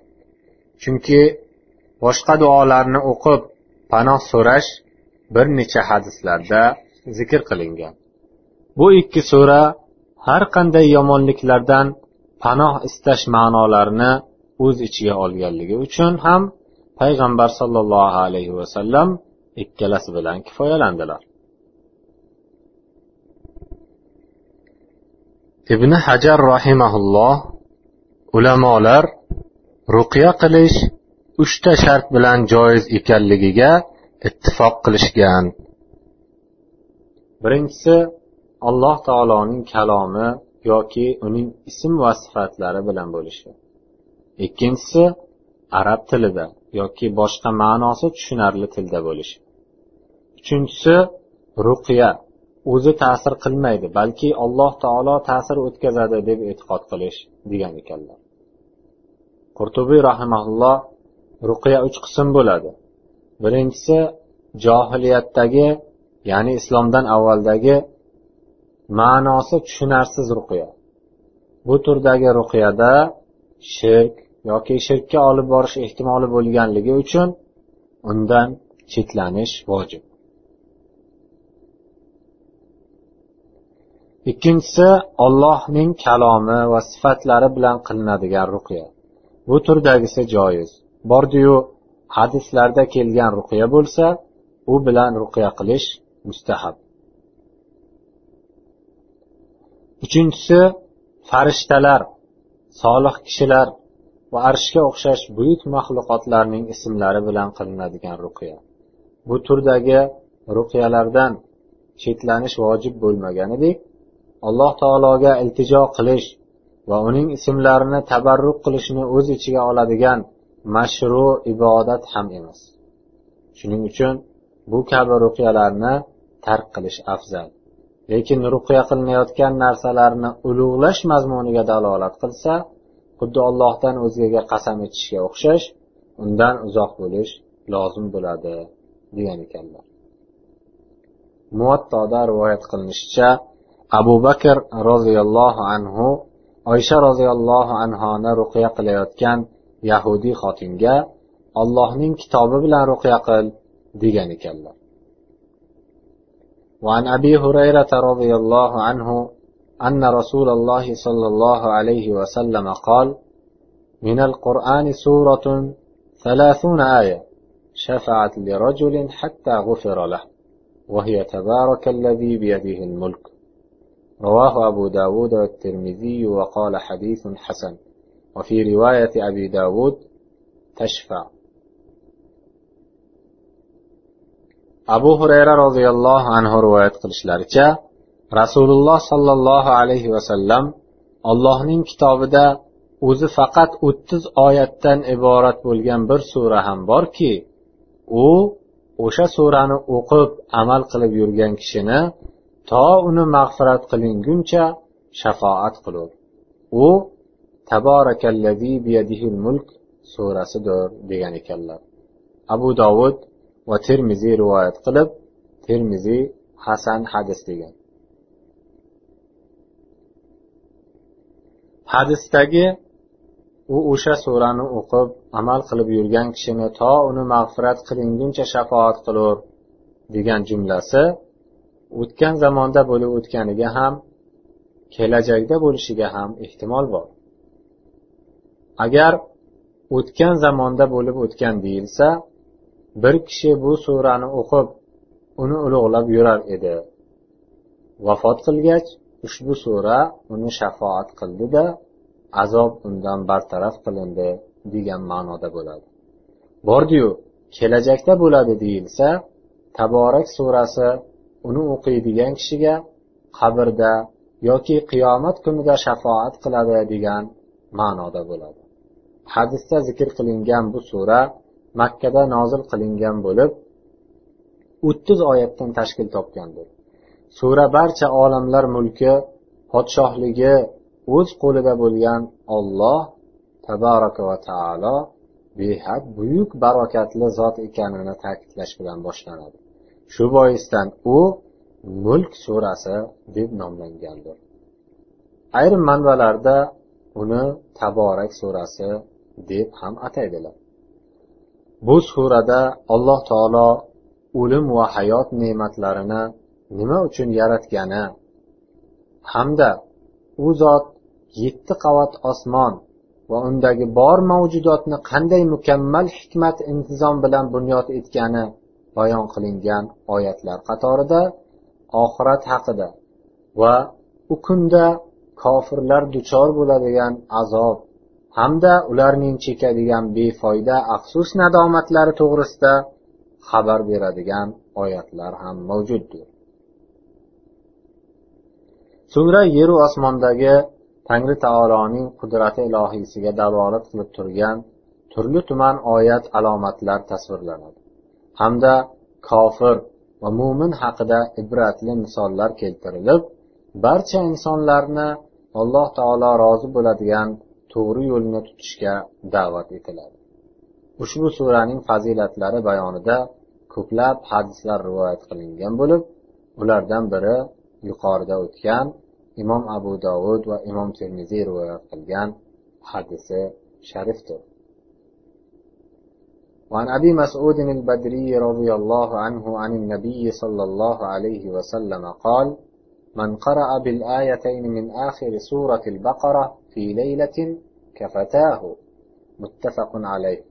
Chunki boshqa duolarni o'qib panoh so'rash bir necha hadislarda zikr qilingan. Bu ikki sura har qanday yomonliklardan panoh istash ma'nolarini o'z ichiga olganligi uchun ham payg'ambar sollallohu alayhi vasallam ikkalasi bilan kifoyalandilar. Ibn hajar rahimaulloh ulamolar ruqya qilish uchta shart bilan joiz ekanligiga ittifoq qilishgan. Birinchisi alloh taoloning kalomi yoki uning ism va sifatlari bilan bo'lishi ikkinchisi arab tilida yoki boshqa ma'nosi tushunarli tilda bo'lishi. Uchinchisi ruqya. O'zi ta'sir qilmaydi balki alloh taolo ta'sir o'tkazadi deb e'tiqod qilish degan ekanlar. Qurtubiy rahimaulloh ruqya uch qism bo'ladi. Birinchisi johiliyatdagi ya'ni islomdan avvaldagi ma'nosi tushunarsiz ruqiya bu turdagi ruqyada shirk yoki shirkka olib borish ehtimoli bo'lganligi uchun undan chetlanish vojib. Ikkinchisi ollohning kalomi va sifatlari bilan qilinadigan ruqya. Bu turdagisi joiz. Bordiyu hadislarda kelgan ruqya bo'lsa u bilan ruqya qilish mustahab. Uchinchisi farishtalar solih kishilar va arshga o'xshash buyuk maxluqotlarning ismlari bilan qilinadigan ruqya. Bu turdagi ruqyalardan chetlanish vojib bo'lmaganidek alloh taologa iltijo qilish va uning ismlarini tabarruk qilishni o'z ichiga oladigan mashru ibodat ham emas. Shuning uchun bu kabi ruqyalarni tark qilish afzal. Lekin ruqya qilinayotgan narsalarni ulug'lash mazmuniga dalolat qilsa xuddi ollohdan o'zgaga qasam ichishga o'xshash undan uzoq bo'lish lozim bo'ladi degan ekanlar. Muvattoda rivoyat qilinishicha abu bakr roziyallohu anhu oysha roziyallohu anhoni ruqya qilayotgan yahudiy xotinga ollohning kitobi bilan ruqya qil degan ekanlar وعن أبي هريرة رضي الله عنه أن رسول الله صلى الله عليه وسلم قال من القرآن سورة ثلاثون آية شفعت لرجل حتى غفر له وهي تبارك الذي بيده الملك رواه أبو داود والترمذي وقال حديث حسن. وفي رواية أبي داود تشفع abu hurayra roziyallohu anhu rivoyat qilishlaricha rasululloh sollallohu alayhi vasallam allohning kitobida o'zi faqat o'ttiz oyatdan iborat bo'lgan bir sura ham borki u o'sha surani o'qib amal qilib yurgan kishini to uni mag'firat qilinguncha shafoat qilur. U taborakallazi biyadihil mulk surasidir degan ekanlar. Abu dovud va termiziy rivoyat qilib termiziy hasan hadis degan. Hadisdagi u o'sha surani o'qib amal qilib yurgan kishini to uni mag'firat qilinguncha shafoat qilur degan jumlasi o'tgan zamonda bo'lib o'tganiga ham kelajakda bo'lishiga ham ehtimol bor. Agar o'tgan zamonda bo'lib o'tgan deyilsa bir kishi bu surani o'qib uni ulug'lab yurar edi. Vafot qilgach ushbu sura uni shafoat qildida azob undan bartaraf qilindi degan ma'noda bo'ladi. Bordiyu kelajakda bo'ladi deyilsa taborak surasi uni o'qiydigan kishiga qabrda yoki qiyomat kunida shafoat qiladi degan ma'noda bo'ladi. Hadisda zikr qilingan bu sura makkada nozil qilingan bo'lib o'ttiz oyatdan tashkil topgandir. Sura barcha olamlar mulki podshohligi o'z qo'lida bo'lgan olloh tabaraka va taolo behad buyuk barokatli zot ekanini ta'kidlash bilan boshlanadi. Shu boisdan u mulk surasi deb nomlangandir. Ayrim manbalarda uni taborak surasi deb ham ataydilar. Bu surada alloh taolo o'lim va hayot ne'matlarini nima uchun yaratgani hamda u zot yetti qavat osmon va undagi bor mavjudotni qanday mukammal hikmat intizom bilan bunyod etgani bayon qilingan oyatlar qatorida oxirat haqida va u kunda kofirlar duchor bo'ladigan azob hamda ularning chekadigan befoyda afsus nadomatlari to'g'risida xabar beradigan oyatlar ham mavjuddir. So'ngra yeru osmondagi tangri taoloning qudrati ilohiysiga dalolat qilib turgan turli tuman oyat alomatlar tasvirlanadi. Hamda kofir va mo'min haqida ibratli misollar keltirilib barcha insonlarni alloh taolo rozi bo'ladigan to'g'ri yo'lni tutishga da'vat etiladi ushbu suraning fazilatlari bayonida ko'plab hadislar rivoyat qilingan bo'lib ulardan biri yuqorida o'tgan imom abu dovud va imom termiziy rivoyat qilgan hadisi sharifdir وعن أبي مسعود البدري رضي الله عنه عن النبي صلى الله عليه وسلم قال من قرأ بالآيتين من آخر سورة البقرة في ليلة كفتاه. متفق عليه.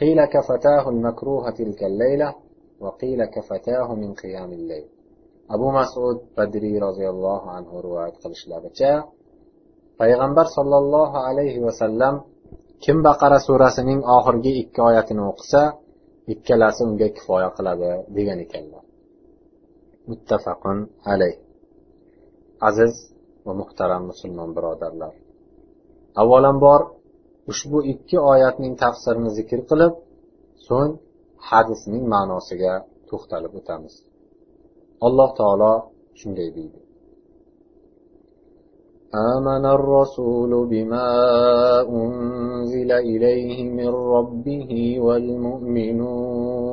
قيل كفتاه المكروهة تلك الليلة وقيل كفتاه من قيام الليل. أبو مسعود بدري رضي الله عنه رواية قلش لابتا پیغمبر صلى الله عليه وسلم كم بقرة سورة سنين آخر جي اكايات نوقسا اكلا سنجي كفايا قلبه ديگن اكلا muttafaqun alayh aziz va muhtaram musulmon birodarlar avvalambor ushbu ikki oyatning tafsirini zikr qilib so'ng hadisning ma'nosiga to'xtalib o'tamiz alloh taolo shunday deydi آمن الرسول بما أنزل إليه من ربه والمؤمنون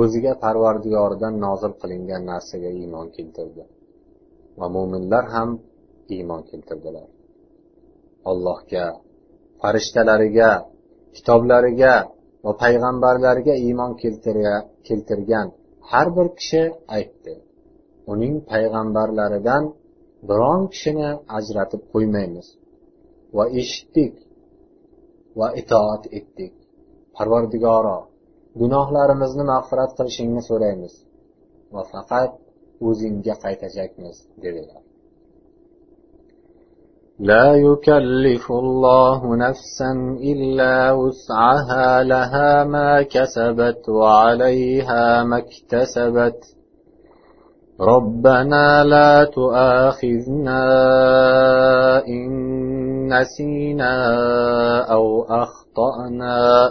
o'ziga parvardigoridan nozil qilingan narsaga iymon keltirdi. Va mo'minlar ham iymon keltirdilar. Allohga farishtalariga kitoblariga va payg'ambarlariga iymon keltirgan har bir kishi aytdi. Uning payg'ambarlaridan biron kishini ajratib qo'ymaymiz. Va eshitdik va itoat etdik. Parvardigoro gunohlarimizni mag'firat qilishingni so'raymiz. Va faqat o'zingga qaytajakmiz dedilar. لا يكلف الله نفسا إلا وسعها لها ما كسبت وعليها ما اكتسبت ربنا لا تؤاخذنا إن نسينا أو أخطأنا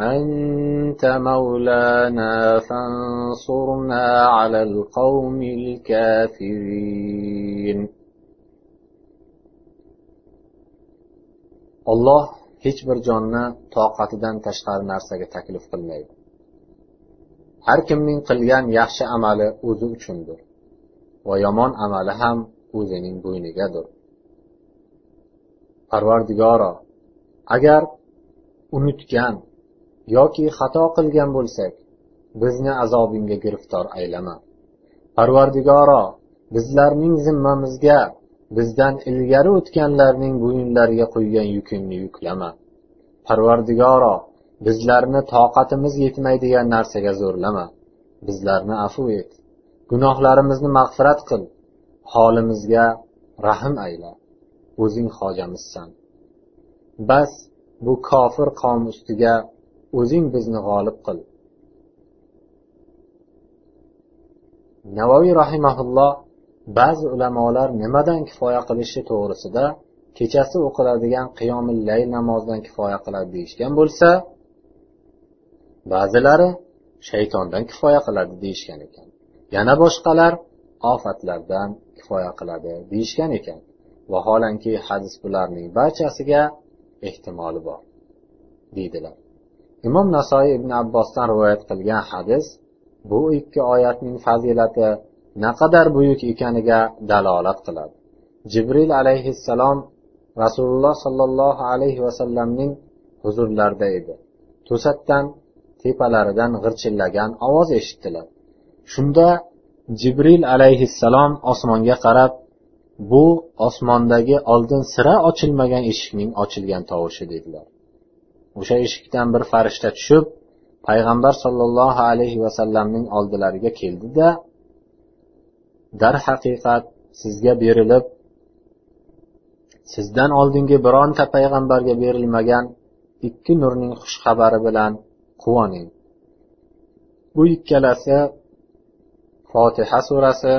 أنت مولانا فانصرنا على القوم الكافرين olloh hech bir jonni toqatidan tashqari narsaga taklif qilmaydi har kimning qilgan yaxshi amali o'zi uchundir va yomon amali ham o'zining bo'ynigadir parvardigoro agar unutgan yoki xato qilgan bo'lsak bizni azobingga giriftor aylama. Parvardigoro bizlarning zimmamizga bizdan ilgari o'tganlarning bo'yinlariga qo'ygan yukingni yuklama. Parvardigoro bizlarni toqatimiz yetmaydigan narsaga zo'rlama. Bizlarni afu et. Gunohlarimizni mag'firat qil. Holimizga rahm ayla. O'zing hojamizsan. Bas bu kofir qavm ustiga o'zing bizni g'olib qil. Navoiy rahimaulloh ba'zi ulamolar nimadan kifoya qilishi to'g'risida kechasi o'qiladigan qiyomil layl namozidan kifoya qiladi deyishgan bo'lsa ba'zilari shaytondan kifoya qiladi deyishgan ekan. Yana boshqalar ofatlardan kifoya qiladi deyishgan ekan. Vaholanki hadis bularning barchasiga ehtimoli bor deydilar. Imom nasoiy ibn abbosdan rivoyat qilgan hadis bu ikki oyatning fazilati naqadar buyuk ekaniga dalolat qiladi. Jibril alayhissalom rasululloh sollallohu alayhi vasallamning huzurlarida edi. To'satdan tepalaridan g'irchillagan ovoz eshitdilar. Shunda jibril alayhissalom osmonga qarab bu osmondagi oldin sira ochilmagan eshikning ochilgan tovushi dedilar. O'sha eshikdan bir farishta tushib payg'ambar sollallohu alayhi vasallamning oldilariga keldida darhaqiqat sizga berilib sizdan oldingi bironta payg'ambarga berilmagan ikki nurning xushxabari bilan quvoning. Bu ikkalasi fotiha surasi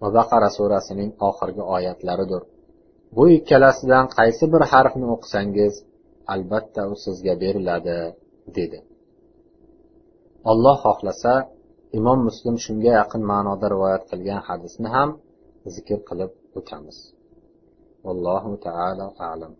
va baqara surasining oxirgi oyatlaridir. Bu ikkalasidan qaysi bir harfni o'qisangiz albatta u sizga beriladi dedi. Olloh xohlasa imom muslim shunga yaqin ma'noda rivoyat qilgan hadisni ham zikr qilib o'tamiz. Allohu taala alam.